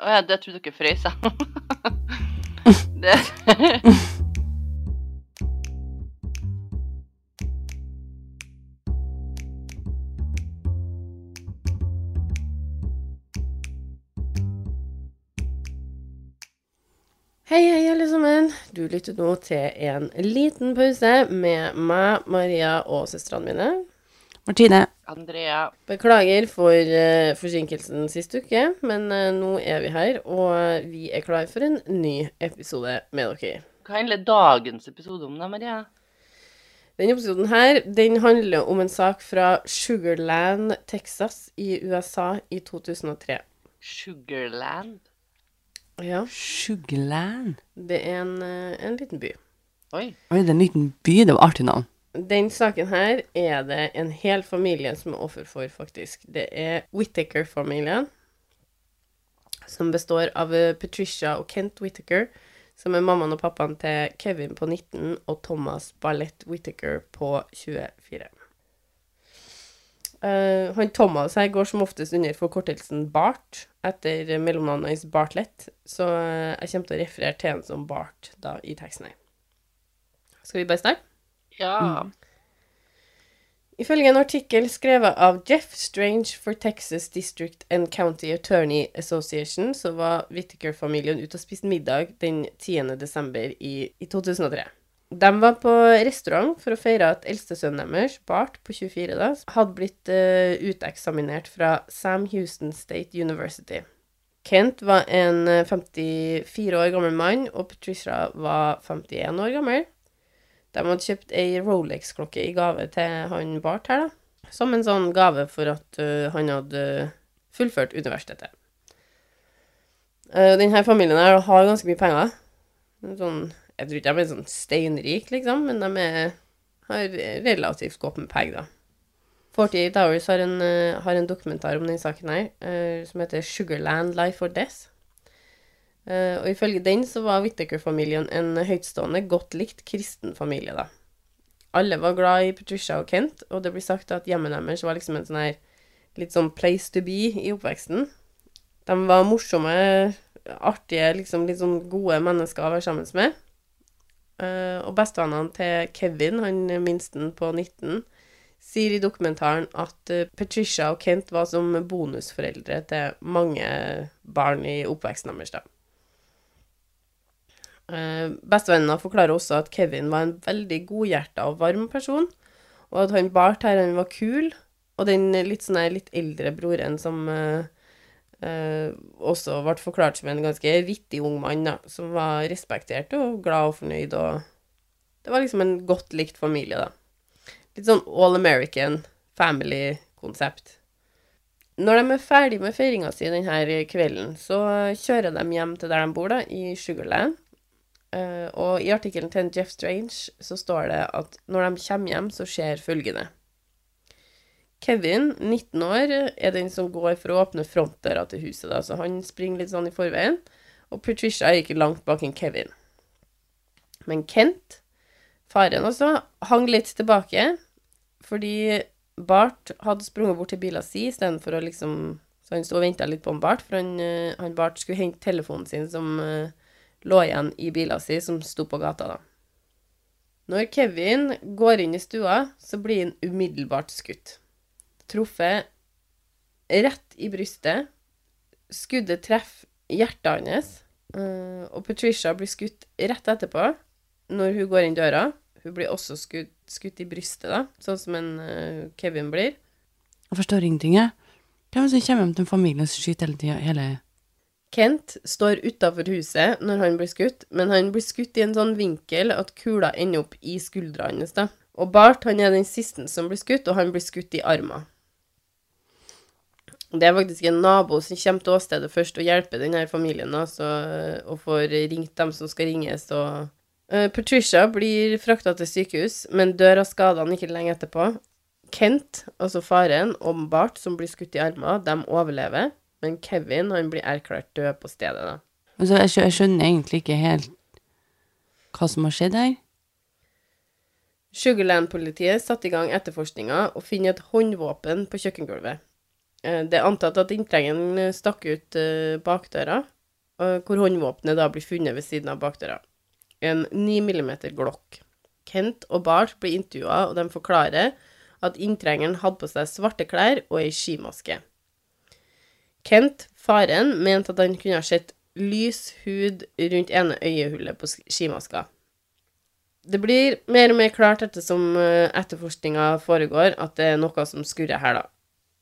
Å ja, det trodde dere frøys, jeg. det Hei, hei, alle sammen. Du lytter nå til en liten pause med meg, Maria og søstrene mine. Martine. Andrea Beklager for uh, forsinkelsen sist uke, men uh, nå er vi her, og vi er klar for en ny episode med dere. Hva handler dagens episode om, da, Maria? Denne episoden her, den handler om en sak fra Sugarland, Texas i USA i 2003. Sugarland? Ja, Sugarland. det er en, eh, en liten by. Oi. Oi, det er en liten by. Det var artig navn. Den saken her er det en hel familie som er offer for, faktisk. Det er Whittaker-familien, som består av eh, Patricia og Kent Whittaker, som er mammaen og pappaen til Kevin på 19 og Thomas Ballett Whittaker på 24. Uh, han Thomas her går som oftest under forkortelsen Bart, etter mellomnavnet hans Bartlett, så eh, jeg kommer til å referere til han som Bart da i teksten her. Skal vi bare starte? Ja. Ifølge en artikkel skrevet av Jeff Strange for Texas District and County Attorney Association, så var Whittaker-familien ute og spiste middag den 10. desember i, i 2003. De var på restaurant for å feire at eldstesønnen deres, Bart på 24, da, hadde blitt uh, uteksaminert fra Sam Houston State University. Kent var en eh, 54 år gammel mann, og Patricia var 51 år gammel. De hadde kjøpt ei Rolex-klokke i gave til han Bart her, da. Som en sånn gave for at uh, han hadde fullført universitetet. Uh, denne familien her har ganske mye penger. Sånn, jeg tror ikke de er sånn steinrike, liksom, men de er, har relativt godt med penger, da. 48 Hours har en, uh, har en dokumentar om denne saken her, som heter Sugarland Life or Death. Eh, og ifølge den så var Whittaker-familien en høytstående, godt likt kristen familie, da. Alle var glad i Patricia og Kent, og det blir sagt at hjemmet deres var liksom en sånn her litt sånn place to be i oppveksten. De var morsomme, artige, liksom litt sånn gode mennesker å være sammen med. Eh, og bestevennene til Kevin, han minsten på 19, sier i dokumentaren at eh, Patricia og Kent var som bonusforeldre til mange barn i oppveksten deres, da. Uh, Bestevennene forklarer også at Kevin var en veldig godhjerta og varm person, og at han Bart her, han var kul, og den litt sånn her litt eldre broren som eh, eh, også ble forklart som en ganske vittig ung mann, da, som var respektert og glad og fornøyd, og det var liksom en godt likt familie, da. Litt sånn all American family-konsept. Når de er ferdig med feiringa si denne kvelden, så kjører de hjem til der de bor, da, i Sugarland. Uh, og i artikkelen til Jeff Strange så står det at når de kommer hjem, så skjer følgende. Kevin, 19 år, er den som går for å åpne frontdøra til huset, da, så han springer litt sånn i forveien. Og Patricia er ikke langt bak en Kevin. Men Kent, faren også, hang litt tilbake, fordi Bart hadde sprunget bort til bilen sin istedenfor å liksom Så han sto og venta litt på en Bart, for han, uh, han Bart skulle hente telefonen sin som uh, lå igjen i bilen sin som sto på gata, da. Når Kevin går inn i stua, så blir han umiddelbart skutt. Truffet rett i brystet. Skuddet treffer hjertet hans, eh, og Patricia blir skutt rett etterpå, når hun går inn døra. Hun blir også skutt, skutt i brystet, da, sånn som en uh, Kevin blir. Jeg forstår ingenting, jeg. Hvem er det som kommer hjem til en familie som skyter hele tida? Kent står utafor huset når han blir skutt, men han blir skutt i en sånn vinkel at kula ender opp i skuldra hans. da. Og Bart han er den siste som blir skutt, og han blir skutt i armen. Det er faktisk en nabo som kommer til åstedet først og hjelper denne familien, altså, og får ringt dem som skal ringes. Og, uh, Patricia blir frakta til sykehus, men dør av skadene ikke lenge etterpå. Kent, altså faren, og Bart, som blir skutt i armen, de overlever. Men Kevin han blir erklært død på stedet. da. Altså, jeg, skjønner, jeg skjønner egentlig ikke helt hva som har skjedd her. Sugarland-politiet satte i gang etterforskninga og finner et håndvåpen på kjøkkengulvet. Eh, Det er antatt at inntrengeren stakk ut eh, bakdøra, eh, hvor håndvåpenet da blir funnet ved siden av bakdøra. En 9 mm Glock. Kent og Bart blir intervjua, og de forklarer at inntrengeren hadde på seg svarte klær og ei skimaske. Kent, faren, mente at han kunne ha sett lys hud rundt ene øyehullet på skimaska. Det blir mer og mer klart ettersom etterforskninga foregår, at det er noe som skurrer her, da.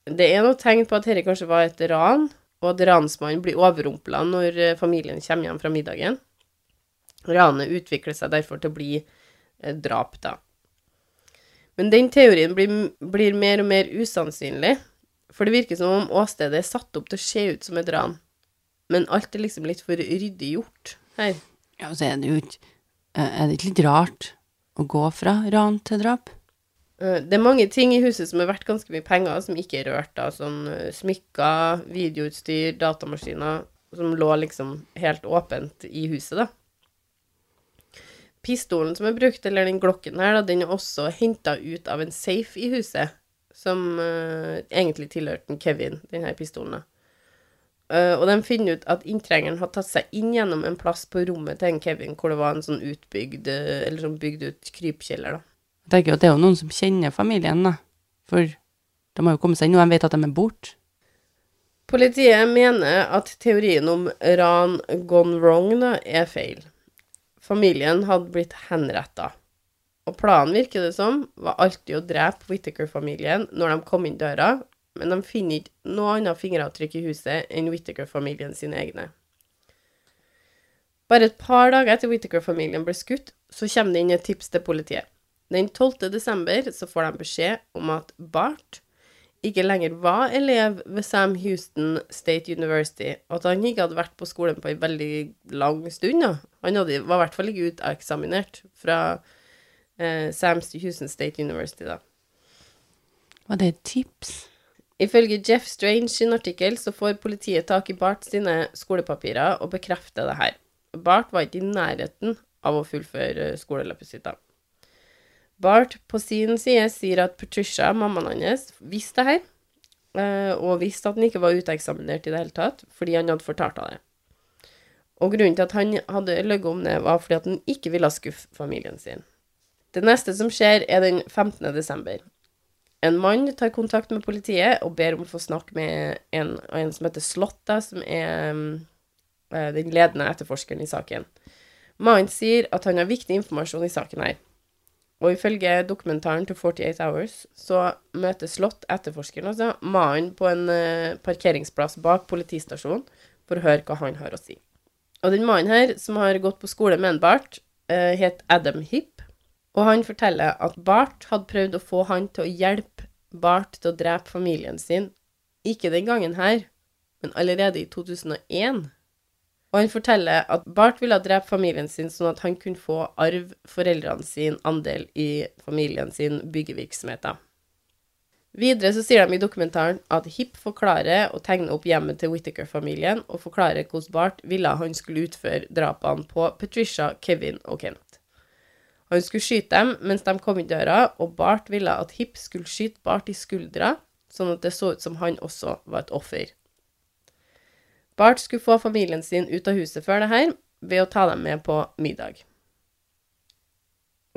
Det er noe tegn på at dette kanskje var et ran, og at ransmannen blir overrumpla når eh, familien kommer hjem fra middagen. Ranet utvikler seg derfor til å bli eh, drap, da. Men den teorien blir, blir mer og mer usannsynlig, for det virker som om åstedet er satt opp til å se ut som et ran. Men alt er liksom litt for ryddig gjort her. Ja, så er det jo ikke eh, Er det ikke litt rart å gå fra ran til drap? Eh, Det er mange ting i huset som er verdt ganske mye penger, som ikke er rørt. da, Sånn eh, smykker, videoutstyr, datamaskiner, som lå liksom helt åpent i huset, da. Pistolen som er brukt, eller den glokken her, da, den er også henta ut av en safe i huset, som uh, egentlig tilhørte Kevin, denne pistolen. Eh, og de finner ut at inntrengeren har tatt seg inn gjennom en plass på rommet til en Kevin, hvor det var en sånn utbygd, eh, eller sånn bygd ut krypkjeller, da. Jeg tenker jo at det er jo noen som kjenner familien, da. For de har jo kommet seg inn, og de vet at de er borte. Politiet mener at teorien om ran gone wrong da, er feil. Familien hadde blitt henretta. Og planen, virker det som, var alltid å drepe Whittaker-familien når de kom inn døra, men de finner ikke noe annet fingeravtrykk i huset enn Whittaker-familien sine egne. Bare et par dager etter Whittaker-familien ble skutt, så kommer det inn et tips til politiet. Den 12. desember så får de beskjed om at Bart ikke lenger var elev ved Sam Houston State University, og at han ikke hadde vært på skolen på en veldig lang stund. Da. Han hadde, var i hvert fall ikke uteksaminert fra eh, Sam Houston State University, da. Var det et tips? Ifølge Jeff Strange sin artikkel så får politiet tak i Bart sine skolepapirer og bekrefter det her. Bart var ikke i nærheten av å fullføre skoleløpet sitt da. Bart på sin side sier at Patricia, mammaen hans, visste det her, eh, og visste at han ikke var uteksaminert i det hele tatt, fordi han hadde fortalt henne det. Og grunnen til at han hadde løyet om det, var fordi at han ikke ville skuffe familien sin. Det neste som skjer, er den 15. desember. En mann tar kontakt med politiet og ber om å få snakke med en, en som heter Slotta, som er mm, eh, den ledende etterforskeren i saken. Mannen sier at han har viktig informasjon i saken her. Og ifølge dokumentaren til 48 Hours så møter Slott etterforskeren, altså mannen, på en eh, parkeringsplass bak politistasjonen for å høre hva han har å si. Og den mannen her, som har gått på skole med en Bart, eh, het Adam Hipp, og han forteller at Bart hadde prøvd å få han til å hjelpe Bart til å drepe familien sin, ikke den gangen her, men allerede i 2001. Og han forteller at Bart ville drepe familien sin sånn at han kunne få arv foreldrene sin andel i familien sin byggevirksomheter. Videre så sier de i dokumentaren at Hipp forklarer og tegner opp hjemmet til Whittaker-familien, og forklarer hvordan Bart ville han skulle utføre drapene på Patricia, Kevin og Kent. Han skulle skyte dem mens de kom i døra, og Bart ville at Hipp skulle skyte Bart i skuldra, sånn at det så ut som han også var et offer. Bart skulle få familien sin ut av huset før det her, ved å ta dem med på middag.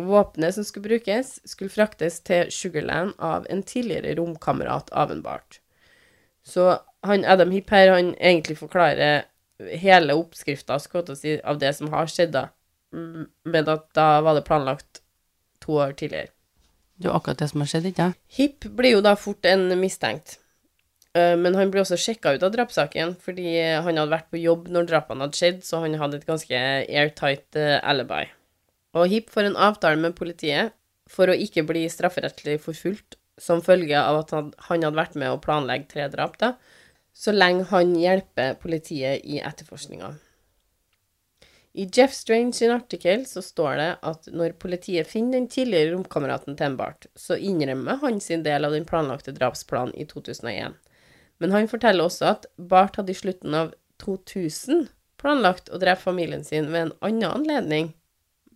Våpenet som skulle brukes, skulle fraktes til Sugarland av en tidligere romkamerat av en Bart. Så han Adam Hipp her, han egentlig forklarer hele oppskrifta si, av det som har skjedd, da. Mm, Men at da var det planlagt to år tidligere. Det er jo akkurat det som har skjedd, ikke sant? Hipp blir jo da fort en mistenkt. Eh, Men han ble også sjekka ut av drapssaken, fordi han hadde vært på jobb når drapene hadde skjedd, så han hadde et ganske airtight eh, alibi. Og Hipp får en avtale med politiet for å ikke bli strafferettslig forfulgt som følge av at han han hadde vært med å planlegge tre drap, da, så lenge han hjelper politiet i etterforskninga. I Jeff Strange sin artikkel så står det at når politiet finner den tidligere romkameraten til Embart, så innrømmer han sin del av den planlagte drapsplanen i 2001. Men han forteller også at Bart hadde i slutten av 2000 planlagt å drepe familien sin ved en annen anledning,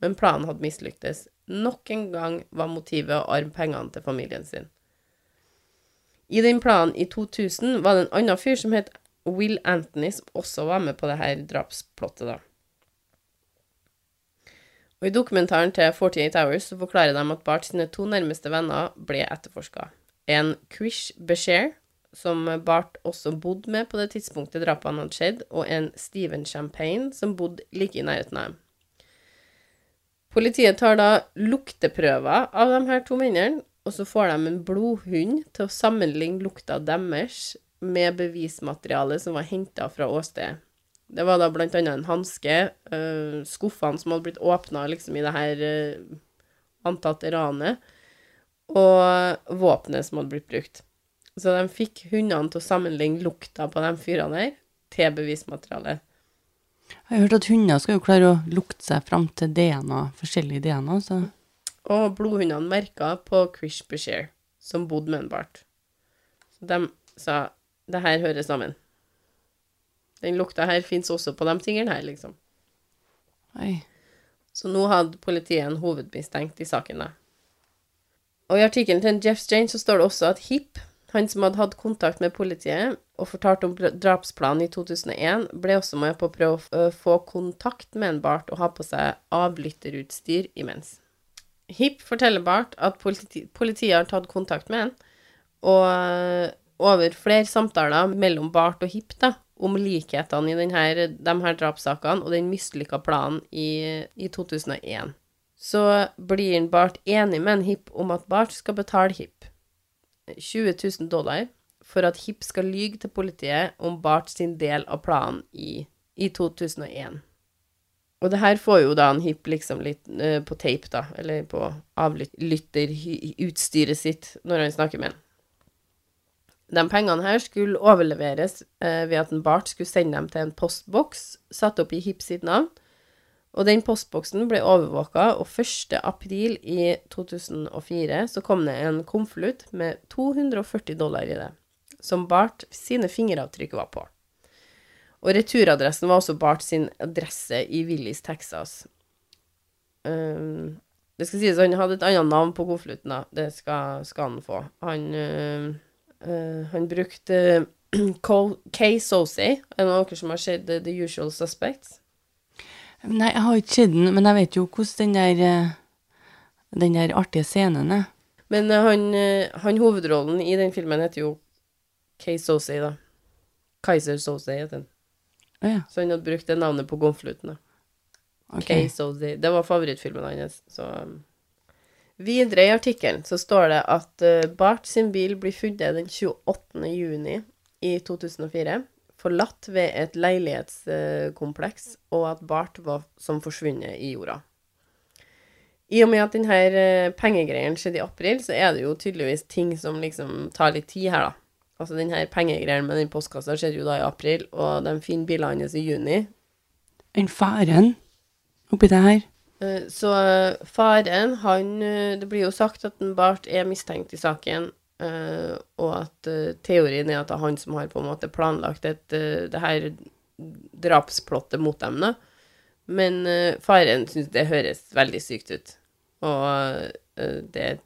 men planen hadde mislyktes. Nok en gang var motivet å arve pengene til familien sin. I den planen i 2000 var det en annen fyr som het Will Anthony, som også var med på det her drapsplottet, da. Og I dokumentaren til 48 Hours så forklarer de at Bart sine to nærmeste venner ble etterforska. En Krish Beshear, som Bart også bodde med på det tidspunktet drapene hadde skjedd, og en Steven Champagne, som bodde like i nærheten av dem. Politiet tar da lukteprøver av de her to mennene, og så får de en blodhund til å sammenligne lukta deres med bevismaterialet som var henta fra åstedet. Det var da blant annet en hanske, uh, skuffene som hadde blitt åpna liksom i det her uh, antatte ranet, og våpenet som hadde blitt brukt. Så de fikk hundene til å sammenligne lukta på de fyrene her til bevismaterialet. Jeg har hørt at hunder skal jo klare å lukte seg fram til DNA, forskjellige DNA, så Og blodhundene merka på Krish Bashir, som bodde med en Bart. Så de sa det her hører sammen. Den lukta her fins også på de tingene her, liksom. Oi. Så nå hadde politiet en hovedmistenkt i saken, da. Og i artikkelen til Jeff Strange så står det også at Hip, han som hadde hatt kontakt med politiet og fortalt om drapsplanen i 2001, ble også med på å prøve å få kontakt med en Bart og ha på seg avlytterutstyr imens. Hip forteller Bart at politi politiet har tatt kontakt med han, og over flere samtaler mellom Bart og Hip da, om likhetene i denne, de her drapssakene og den mislykka planen i, i 2001. Så blir Bart enig med en Hipp om at Bart skal betale Hipp 20 000 dollar for at Hipp skal lyge til politiet om Bart sin del av planen i, i 2001. Og det her får jo da en hipp liksom litt uh, på tape, da, eller på avlytterutstyret sitt når han snakker med han. De pengene her skulle overleveres eh, ved at en Bart skulle sende dem til en postboks satt opp i Hip sitt navn. Og den postboksen ble overvåka, og 1. april i 2004 så kom det en konvolutt med 240 dollar i det, som Bart sine fingeravtrykk var på. Og returadressen var også Bart sin adresse i Willis, Texas. Um, det skal sies at han hadde et annet navn på konvolutten, da. Det skal, skal han få. Han, uh, uh, han brukte Col- K. Sosey. Er det noen som har sett The Usual Suspects? Nei, jeg har ikke sett den, men jeg vet jo hvordan den der eh, Den der artige scenen er. Men eh, han, eh, han hovedrollen i den filmen heter jo Kay Sosey, da. Kaiser Sosey heter han. Å ja. Så han hadde brukt det navnet på gonfluten. Okay. ok. Kay Det var favorittfilmen hans. Så um. Videre i artikkelen så står det at eh, Bart sin bil blir funnet den 28. juni i 2004. Forlatt ved et leilighetskompleks, og at Bart var som forsvunnet i jorda. I og med at denne eh, pengegreien skjedde i april, så er det jo tydeligvis ting som liksom tar litt tid her, da. Altså denne pengegreien med den postkassa skjedde jo da i april, og de finner bilene hans i juni. Den faren oppi det her. Eh, Så faren, han eh, Det blir jo sagt at en Bart er mistenkt i saken, eh, og at teorien er at det er han som har på en måte planlagt et, det her drapsplottet mot dem, da. Men faren syns det høres veldig sykt ut, og det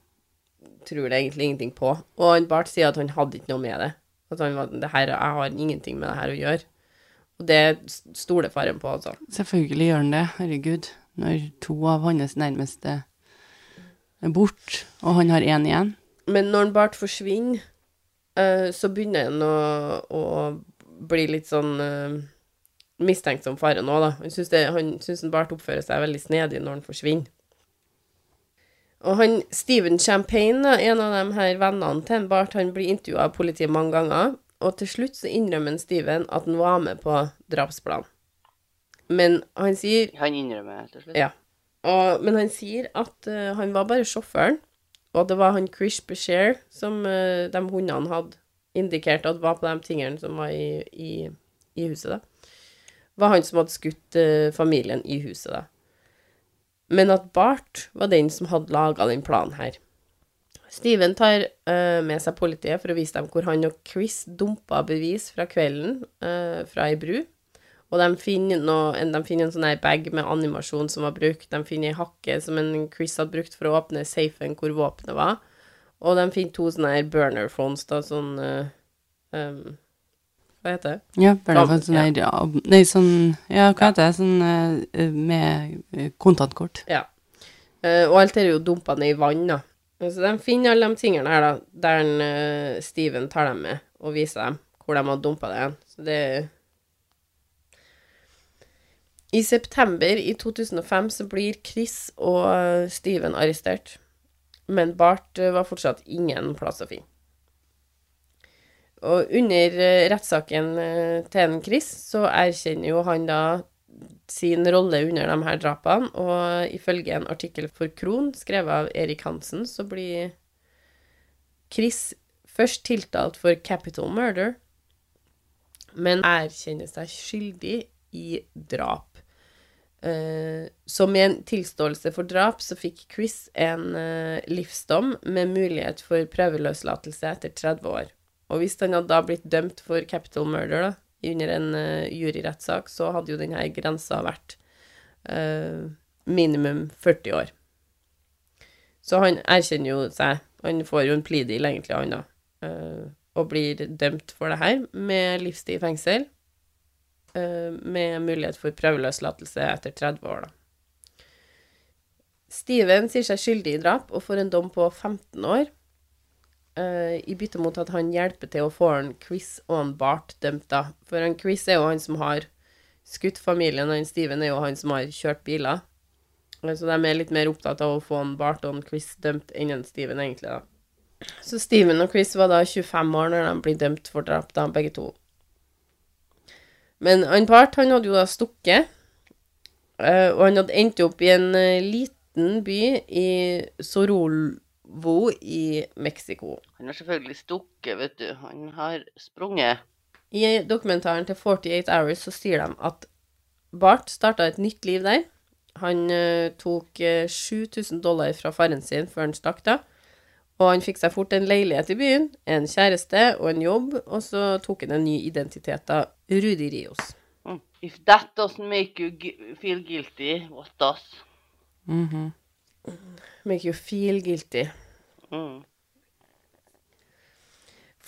tror det egentlig ingenting på. Og han Bart sier at han hadde ikke noe med det. At han var, det her, jeg har ingenting med det her å gjøre. Og det stoler faren på, altså. Selvfølgelig gjør han det, herregud. Når to av hans nærmeste er borte, og han har én igjen. Men når en Bart forsvinner, eh, så begynner han å, å bli litt sånn uh, mistenkt som faren òg, da. Han syns, det, han Bart oppfører seg veldig snedig når han forsvinner. Og han Steven Champagne, en av de her vennene til Bart, han blir intervjua av politiet mange ganger, og til slutt så innrømmer Steven at han var med på drapsplanen. Men han sier Han innrømmer til slutt. Ja. Og, men han sier at uh, han var bare sjåføren, og at det var han Krish Beshear som uh, de hundene hadde indikert at var på de tingene som var i, i, i huset, da. Var han som hadde skutt uh, familien i huset, da. Men at Bart var den som hadde laga den planen her. Steven tar med seg politiet for å vise dem hvor han og Chris dumpa bevis fra kvelden fra ei bru. Og de finner, noe, de finner en sånn bag med animasjon som var brukt. De finner ei hakke som en Chris hadde brukt for å åpne safen hvor våpenet var. Og de finner to sånne burner phones, da, sånn uh, um, Hva heter det? Ja, burner phones, sånn ja. ja. Nei, sånn Ja, hva Ja. heter det? Sånn uh, med kontantkort. Ja. Uh, og alt er jo dumpa ned i vann, da. Så de finner alle de tingene her, da, der en, Steven tar dem med og viser dem hvor de har dumpa det hen. Så det I september i 2005 så blir Chris og Steven arrestert, men Bart eh, var fortsatt ingen plass å finne. Og under eh, rettssaken eh, til Chris så erkjenner jo han da sin rolle under de her drapene, og ifølge en artikkel for Kron, skrevet av Erik Hansen, så blir Chris først tiltalt for capital murder, men erkjenner seg skyldig i drap. Eh, så med en tilståelse for drap så fikk Chris en uh, livsdom med mulighet for prøveløslatelse etter 30 år. Og hvis han hadde da blitt dømt for capital murder da, under en uh, juryrettssak, så hadde jo denne grensa vært minimum 40 år. Så han erkjenner jo seg Han får jo en plea deal, egentlig, han da. og blir dømt for det her med livstid i fengsel. Eh, med mulighet for prøveløslatelse etter 30 år, da. Steven sier seg skyldig i drap og får en dom på 15 år. eh, I bytte mot at han hjelper til å få en Chris og en Bart dømt, da. For en Chris er jo han som har skutt familien, og en Steven er jo han som har kjørt biler. Så de er litt mer opptatt av å få en Bart og en Chris dømt enn en Steven, egentlig, da. Så Steven og Chris var da 25 år når de blir dømt for drap, da, begge to. Men han Bart, han hadde jo da stukket, eh, og han hadde endt opp i en eh, liten by i Sorolvo i Mexico. Han har selvfølgelig stukket, vet du. Han har sprunget. I dokumentaren til 48 Hours så sier de at Bart starta et nytt liv der. Han eh, tok eh, 7000 dollar fra faren sin før han stakk, da. Og han fikk seg fort en leilighet i byen, en kjæreste og en jobb, og så tok han en ny identitet, av Rudi Rios. Mm. If that doesn't make you feel guilty, what does? Mhm. Make you feel guilty. Mm.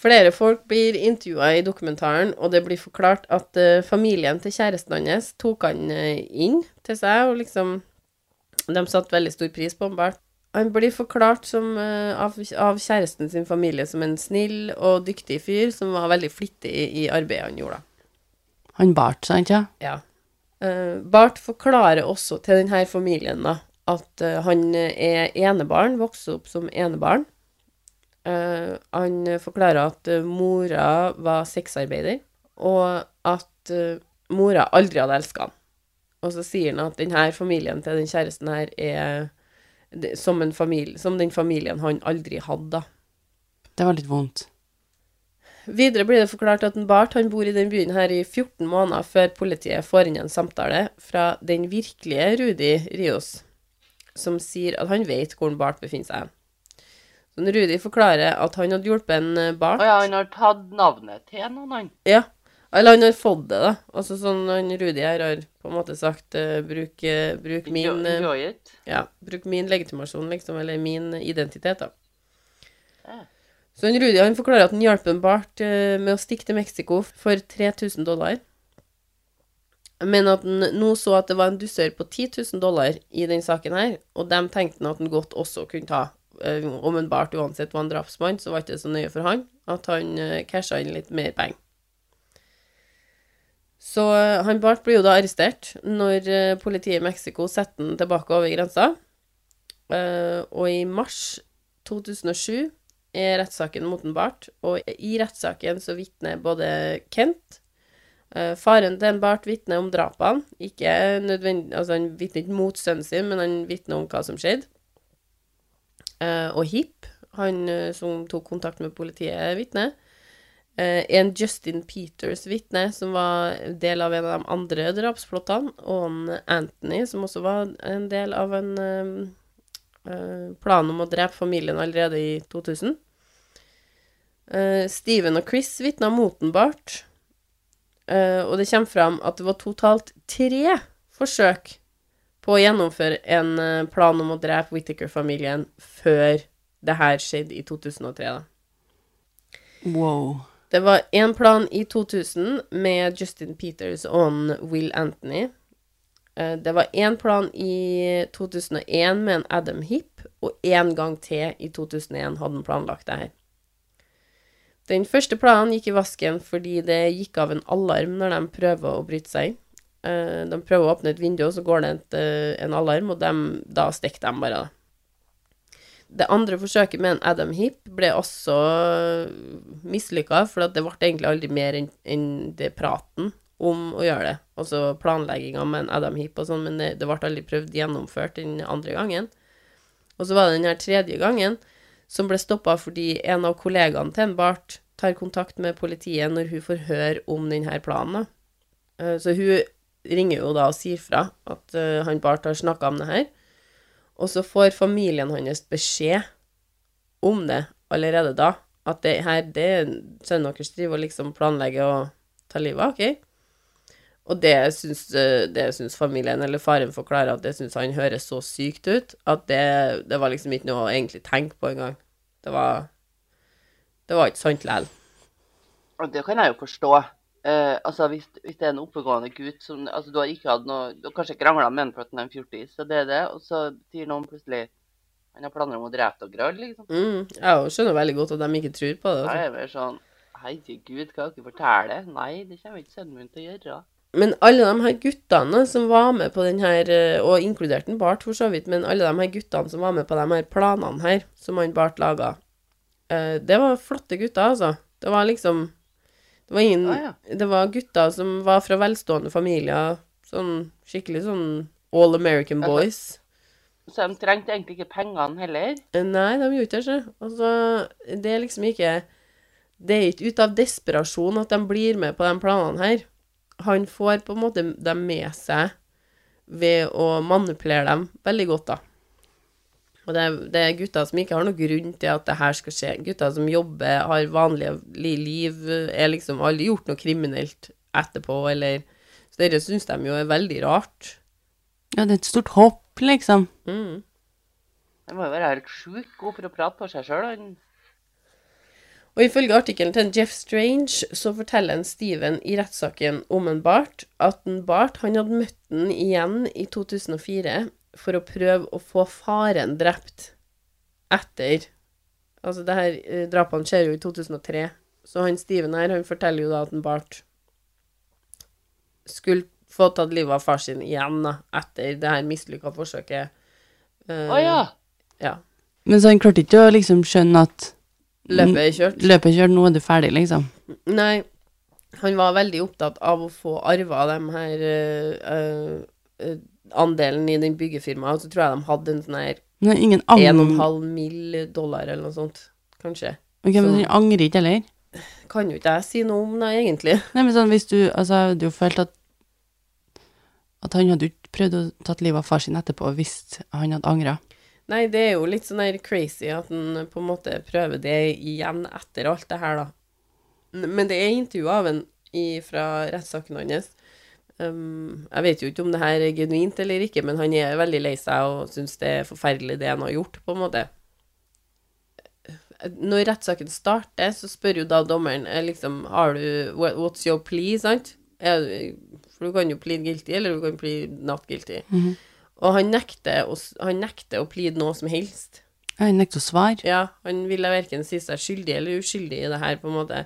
Flere folk blir intervjua i dokumentaren, og det blir forklart at uh, familien til kjæresten hans tok han uh, inn til seg, og liksom De satte veldig stor pris på han Bart. Han blir forklart som, eh, av, av kjæresten sin familie som en snill og dyktig fyr som var veldig flittig i, i arbeidet han gjorde. Han Bart, sant, ja? Ja. Uh, Bart forklarer også til denne familien da, at uh, han er enebarn, vokste opp som enebarn. Uh, han forklarer at mora var sexarbeider, og at mora aldri hadde elska han. Og så sier han at denne familien til den kjæresten her er som, en familie, som den familien han aldri hadde. Det var litt vondt. Videre blir det forklart at en Bart han bor i den byen her i 14 måneder før politiet får inn en samtale fra den virkelige Rudi Rios, som sier at han vet hvor en Bart befinner seg. Så Rudi forklarer at han hadde hjulpet en eh, Bart Å ja, han har tatt navnet til noen, han. Ja, eller han har fått det, da. Altså sånn han Rudi her har på en måte sagt uh, bruk, uh, bruk min it. Ja, bruk min legitimasjon, liksom, eller min identitet, da. Så han Rudi han forklarer at han hjalp en Bart med å stikke til Mexico for 3000 dollar. Men at han nå så at det var en dusør på 10 000 dollar i den saken her, og dem tenkte han at han godt også kunne ta. Om en Bart uansett var en drapsmann, så var det ikke så nøye for han at han uh, casha inn litt mer penger. Så eh, han Bart blir jo da arrestert når eh, politiet i Mexico setter han tilbake over grensa. Eh, og i mars 2007 er rettssaken mot en Bart, og i rettssaken så vitner både Kent, faren til en Bart, vitner om drapene. Ikke nødvendig, altså han vitner ikke mot sønnen sin, men han vitner om hva som skjedde. Og Hipp, han som tok kontakt med politiet, vitner. Eh, en Justin Peters vitne, som var del av en av de andre drapsplottene, og en Anthony, som også var en del av en eh, plan om å drepe familien allerede i 2000. Eh, Steven og Chris vitna motenbart, en eh, og det kommer fram at det var totalt tre forsøk på å gjennomføre en plan om å drepe Whittaker-familien før det her skjedde i 2003, da. Wow. Det var én plan i 2000 med Justin Peters og Will Anthony. Eh, Det var én plan i 2001 med en Adam Hipp, og én gang til i 2001 hadde han planlagt det her. Den første planen gikk i vasken fordi det gikk av en alarm når de prøver å bryte seg inn. Eh, De prøver å åpne et vindu, og så går det eh, en alarm, og de, da stikker de bare. da. Det andre forsøket med en Adam Heap ble også mislykka, for det ble egentlig aldri mer enn det praten om å gjøre det. Altså planlegginga med en Adam Heap og sånn, men det, det ble aldri prøvd gjennomført den andre gangen. Og så var det den her tredje gangen som ble stoppa fordi en av kollegaene til en Bart tar kontakt med politiet når hun får høre om denne planen. Eh, Så hun ringer jo da og sier fra at eh, han Bart har snakka om det her. Og så får familien hans beskjed om det allerede da. At det her, det er sønnen deres driver og liksom planlegger å ta livet av, OK? Og det syns, eh, det syns familien, eller faren forklarer at det syns han høres så sykt ut, at det, det var liksom ikke noe å egentlig tenke på engang. Det var Det var ikke sant likevel. Og det kan jeg jo forstå. Eh, altså, hvis, hvis det er en oppegående gutt som Altså, du har ikke hatt noe Du har kanskje krangla med ham for at han er en fjortis, så det er det, og så sier noen plutselig Han har planer om å drepe dere, liksom. Mm, jeg skjønner veldig godt at de ikke tror på det. Da jeg er mer sånn Herregud, skal dere fortelle? Nei, det kommer ikke sønnen min til å gjøre. Men alle de her guttene som var med på den her, eh, og inkludert den Bart for så vidt, men alle de her guttene som var med på de her planene her, som han Bart laga, eh, det var flotte gutter, altså. Det var liksom Det var ingen Ah, ja. Det var gutter som var fra velstående familier, sånn skikkelig sånn all American boys. Så de trengte egentlig ikke pengene heller. Eh, Nei, de gjorde ikke det. Altså, det er liksom ikke Det er ikke ut av desperasjon at de blir med på de planene her. Han får på en måte dem med seg ved å manipulere dem veldig godt, da. Og det det er gutter som ikke har noen grunn til at det her skal skje. Gutter som jobber, har vanlige liv, er liksom aldri gjort noe kriminelt etterpå, eller Så dette syns de jo er veldig rart. Ja, det er et stort hopp, liksom. Mm. Han må jo være helt sjukt god for å prate på seg sjøl, han. Og ifølge artikkelen til Jeff Strange så forteller en Steven i rettssaken om en Bart at en Bart han hadde møtt den igjen i 2004 for å prøve å få faren drept etter Altså, det her eh, drapene skjer jo i 2003, så han Steven her, han forteller jo da at en Bart skulle få tatt livet av far sin igjen, da, etter det her mislykka forsøket. Eh, Å ja. ja. Men så han klarte ikke å liksom skjønne at Løpet er kjørt. løpet er kjørt, nå er det ferdig, liksom. Nei, han var veldig opptatt av å få arva de her uh, eh, eh, andelen i den byggefirmaet, og så tror jeg de hadde en sånn her Men ingen 1,5 ang... mill. dollar eller noe sånt, kanskje. Ok, men den angrer ikke heller? Kan jo ikke jeg si noe om det, egentlig. Nei, men sånn hvis du Altså, jeg hadde jo følt at at han hadde ikke prøvd å tatt livet av far sin etterpå hvis han hadde angra. Nei, det er jo litt sånn her crazy at han på en måte prøver det igjen etter alt det her, da. Men det er intervju av en i, fra rettssaken hans. Um, jeg vet jo ikke om det her er genuint eller ikke, men han er veldig lei seg og syns det er forferdelig det han har gjort, på en måte. Når rettssaken starter, så spør jo da dommeren eh, liksom Har du What's your plea, sant? For du kan jo plead guilty, eller du kan plead not guilty. Mhm. Og han nekter, å, han nekter å plead noe som helst. Han nekter å svare. Ja, han ville verken si seg skyldig eller uskyldig i det her, på en måte.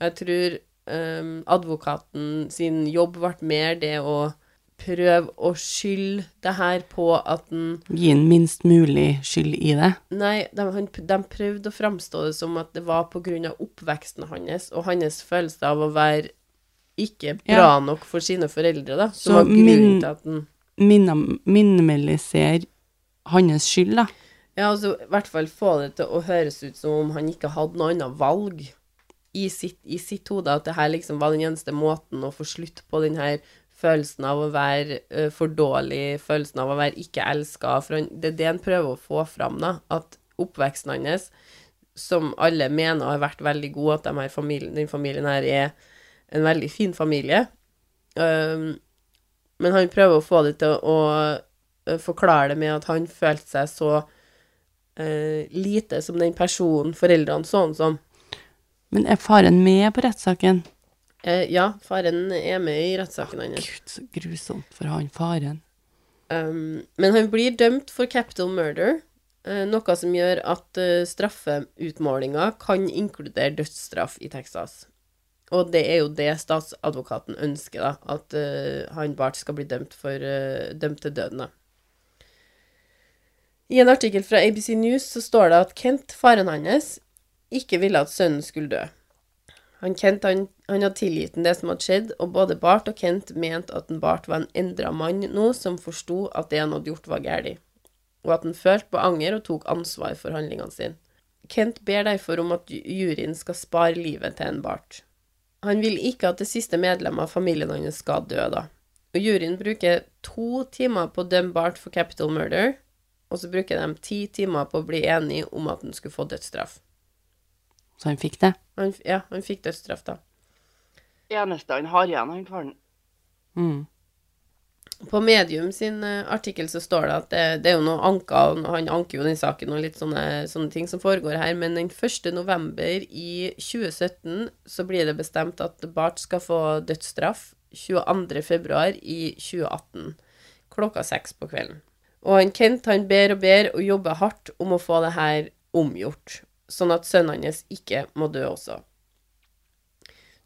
Jeg tror ehm, advokaten sin jobb ble mer det å prøve å skylde det her på at han Gi en minst mulig skyld i det. Nei, de, han, de prøvde å framstå det som at det var på grunn av oppveksten hans og hans følelse av å være ikke bra nok for sine foreldre, da, som Så var grunnen min- til at den Minimalisere hans skyld, da. Ja, altså i hvert fall få det til å høres ut som om han ikke hadde noe annet valg i sitt, i sitt hode, at det her liksom var den eneste måten å få slutt på den her følelsen av å være uh, for dårlig, følelsen av å være ikke elska. Det er det han prøver å få fram, da. At oppveksten hans, som alle mener har vært veldig god, at de familien, den familien her er en veldig fin familie. Um, men han prøver å få det til å å forklare det med at han følte seg så uh, lite som den personen foreldrene så han som. Men er faren med på rettssaken? Eh, ja, faren er med i rettssaken hans. Gud, så grusomt for han faren. Um, men han blir dømt for capital murder, uh, noe som gjør at uh, straffeutmålinga kan inkludere dødsstraff i Texas. Og det er jo det statsadvokaten ønsker, da, at uh, han Bart skal bli dømt, for, dømt til døden. da. I en artikkel fra ABC News så står det at Kent, faren hans, ikke ville at sønnen skulle dø. Han Kent han, han hadde tilgitt ham det som hadde skjedd, og både Bart og Kent mente at en Bart var en endra mann nå, som forsto at det han hadde gjort, var galt, og at han følte på anger og tok ansvar for handlingene sine. Kent ber derfor om at juryen skal spare livet til en Bart. Han vil ikke at det siste medlemmet av familien hans skal dø, da. Og juryen bruker to timer på å dømme Bart for capital murder, og så bruker de ti timer på å bli enige om at han skulle få dødsstraff. Så han fikk det? Han, ja, han fikk dødsstraff, da. Eneste han har igjen, han faren. Mm. På Medium sin eh, artikkel så står det at det, det er jo noe og han anker jo den saken og litt sånne, sånne ting som foregår her, men den 1. november i 2017 så blir det bestemt at Bart skal få dødsstraff 22. februar i 2018, klokka seks på kvelden. Og han Kent han ber og ber og jobber hardt om å få det her omgjort, sånn at sønnen hans ikke må dø også.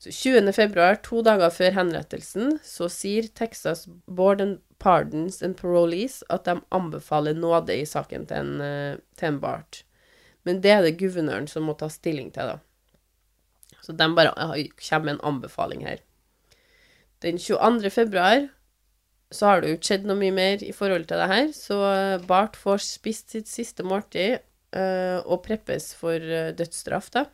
Så 20. februar, to dager før henrettelsen, så sier Texas Board and Pardons and Parolees at de anbefaler nåde i saken til en, eh, til en Bart. Men det er det guvernøren som må ta stilling til, da. Så de bare kommer med en anbefaling her. Den 22. februar så har det jo ikke skjedd noe mye mer i forhold til det her, så eh, Bart får spist sitt siste måltid og preppes for eh, dødsstraff, da.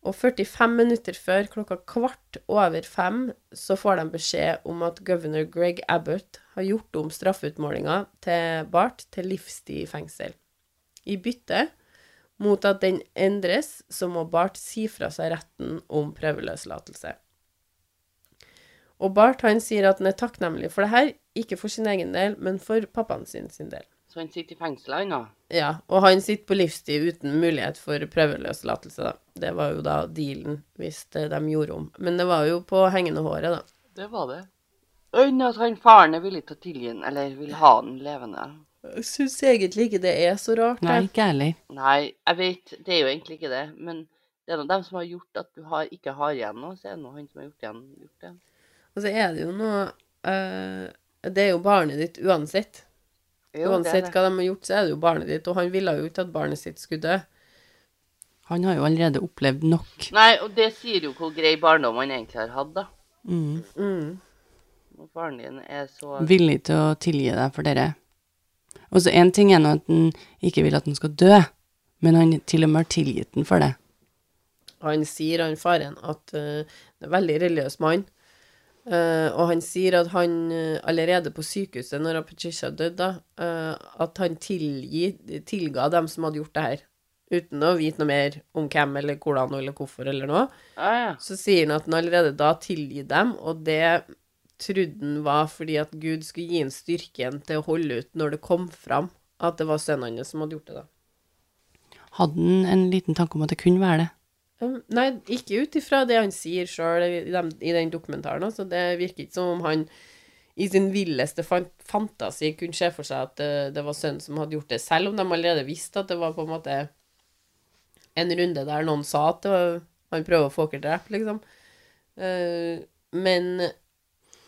Og 45 minutter før klokka kvart over fem så får de beskjed om at governor Greg Abbott har gjort om straffeutmålinga til Bart til livstid i fengsel. I bytte mot at den endres, så må Bart si fra seg retten om prøveløslatelse. Og Bart han sier at han er takknemlig for det her, ikke for sin egen del, men for pappaen sin sin del. Så han sitter i fengsel, han? Ja, og han sitter på livstid uten mulighet for prøveløslatelse, da. Det var jo da dealen, hvis det de gjorde om. Men det var jo på hengende håret, da. Det var det. Enn at han faren er villig til å tilgi han, eller vil ha han levende. Jeg syns egentlig ikke det er så rart. Nei, ikke heller. Nei, jeg vet, det er jo egentlig ikke det. Men det er nå dem som har gjort at du har, ikke har igjen noe, så er det nå han som har gjort igjen. Gjort det. Og så er det jo noe eh, Det er jo barnet ditt uansett. Jo, uansett det det. hva de har gjort, så er det jo barnet ditt. Og han ville jo ikke at barnet sitt skulle dø. Han har jo allerede opplevd nok. Nei, og det sier jo hvor grei barndom han egentlig har hatt, da. Mm. Mm. Faren din er så Villig til å tilgi deg for dere. Og så én ting er nå at han ikke vil at han skal dø, men han til og med har tilgitt den for det. Han sier, han faren, at uh, det er en veldig religiøs mann. Eh, og han sier at han eh, allerede på sykehuset, når Patricia døde, da, eh, at han tilgi, tilga dem som hadde gjort det her. Uten å vite noe mer om hvem eller hvordan eller hvorfor eller noe. Ah, ja. Så sier han at han allerede da tilgir dem, og det trodde han var fordi at Gud skulle gi ham styrken til å holde ut når det kom fram at det var sønnen hans som hadde gjort det, da. Hadde han en liten tanke om at det kunne være det? Um, nei, ikke ut ifra det han sier sjøl i, den dokumentaren. Altså. Det virker ikke som om han i sin villeste fantasi kunne se for seg at det, det var sønnen som hadde gjort det, selv om de allerede visste at det var på en måte en runde der noen sa at var, han prøver å få dere drept, liksom. Eh, men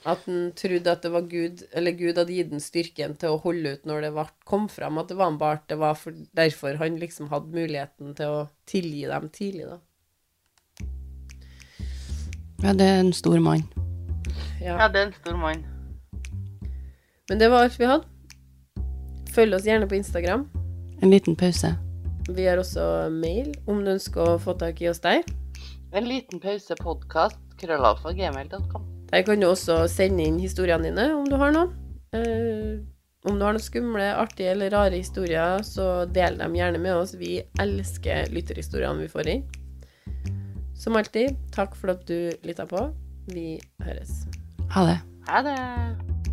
at han trodde at det var Gud, eller Gud hadde gitt den styrken til å holde ut når det kom fram at det var en Bart, det var for, derfor han liksom hadde muligheten til å tilgi dem tidlig, da. Ja, det er en stor mann. Ja. ja, det er en stor mann. Men det var alt vi hadde. Følg oss gjerne på Instagram. En liten pause. Vi har også mail om du ønsker å få tak i oss der. En liten pause podkast, krøllalfagmail.com. Der kan du også sende inn historiene dine, om du har noen. Eh, om du har noen skumle, artige eller rare historier, så del dem gjerne med oss. Vi elsker lytterhistoriene vi får inn. Som alltid, takk for at du lytta på. Vi høres. Ha det. Ha det.